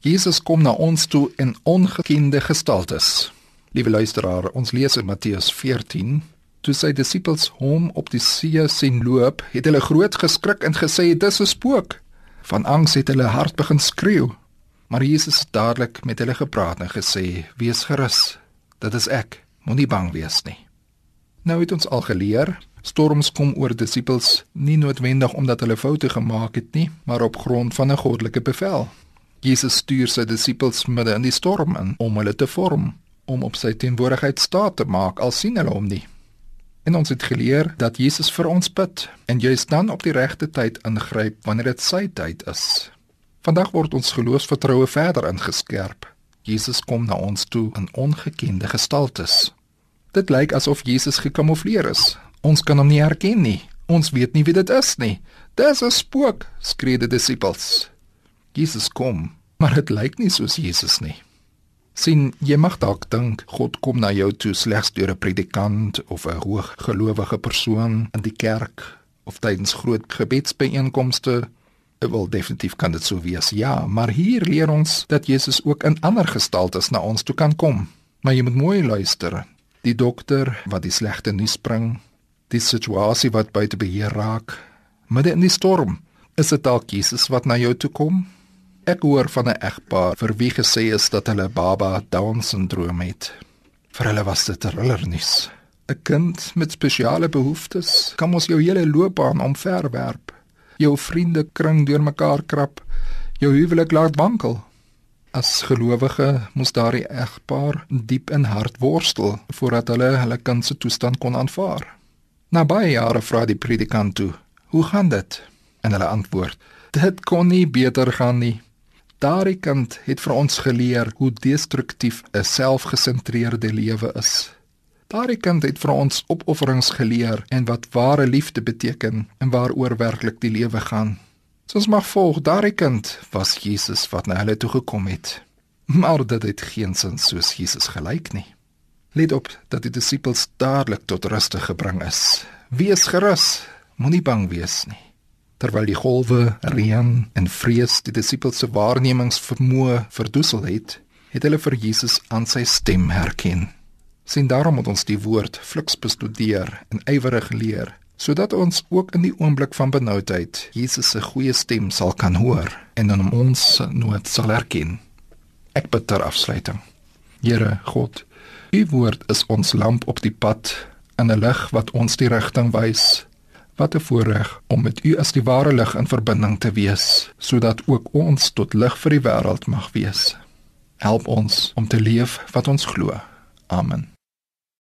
Jesus kom na ons toe in ongekende gestaltes. Liewe luisteraar, ons lees in Matteus 14. Toe sy disippels hom op die see sien loop, het hulle groot geskrik en gesê: "Dis 'n spook." Van angs het hulle hart begin skreeu. Maar Jesus het dadelik met hulle gepraat en gesê: "Wees gerus. Dit is ek. Moenie bang wees nie." Nou het ons al geleer, storms kom oor disippels nie noodwendig omdat hulle foute gemaak het nie, maar op grond van 'n goddelike bevel. Jesus stuur sy disippels midde in die storm in om hulle te vorm, om op sy teenwoordigheid staat te maak al sien hulle hom nie. En ons het geleer dat Jesus vir ons bid en jy staan op die regte tyd ingryp wanneer dit sy tyd is. Vandag word ons geloofsvertroue verder ingeskerp. Jesus kom na ons toe in ongekende gestaltes. Dit lyk asof Jesus gekamoufleer is. Ons kan hom nie herken nie. Ons weet nie wie dit is nie. Dis 'n spook, skree die disippels. Jesus kom, maar dit lyk nie soos Jesus nie. Sien, jy mag dalk dink God kom na jou toe slegs deur 'n predikant of 'n hooggelowige persoon in die kerk of tydens groot gebedsbyeenkomste. Dit wil definitief kan dit sou wees. Ja, maar hier leer ons dat Jesus ook in ander gestaltes na ons toe kan kom. Maar jy moet mooi luister. Die dokter wat die slegte nuus bring, die situasie wat buite beheer raak, midde in die storm, is dit dalk Jesus wat na jou toe kom? Ek hoor van 'n egpaar vir wie gesê is dat hulle baba Down-sindroom het. Vir hulle was dit rillernis. 'n Kind met spesiale behoeftes kan mos jou hele loopbaan omverwerp. Jou vriende kring deurmekaar krap, jou huwelik laat wankel. As gelowige moes daardie egpaar diep in hart worstel voordat hulle hulle kind se toestand kon aanvaar. Na baie jare vra die predikant toe: "Hoe gaan dit?" En hulle antwoord: "Dit kon nie beter gaan nie." Daardie kind het vir ons geleer hoe destruktief 'n selfgesentreerde lewe is. Daardie kind het vir ons opofferings geleer en wat ware liefde beteken en waaroor werklik die lewe gaan. Soos mag volg, daardie kind was Jesus wat na hulle toe gekom het. Maar dit het geen sin soos Jesus gelyk nie. Let op dat die disippels dadelik tot rus gebring is. Wees gerus, moenie bang wees nie terwyl die golwe, reën en vrees die disippels se waarnemingsvermoë verdoesel het, het hulle vir Jesus aan sy stem herken. Sien daarom moet ons die woord fliks bestudeer en ywerig leer, sodat ons ook in die oomblik van benoudheid Jesus se goeie stem sal kan hoor en in ons nood sal herken. Ek bid ter afsluiting. Here God, U woord is ons lamp op die pad en 'n lig wat ons die rigting wys Wat 'n voorreg om met U as die ware lig in verbinding te wees, sodat ook ons tot lig vir die wêreld mag wees. Help ons om te leef wat ons glo. Amen.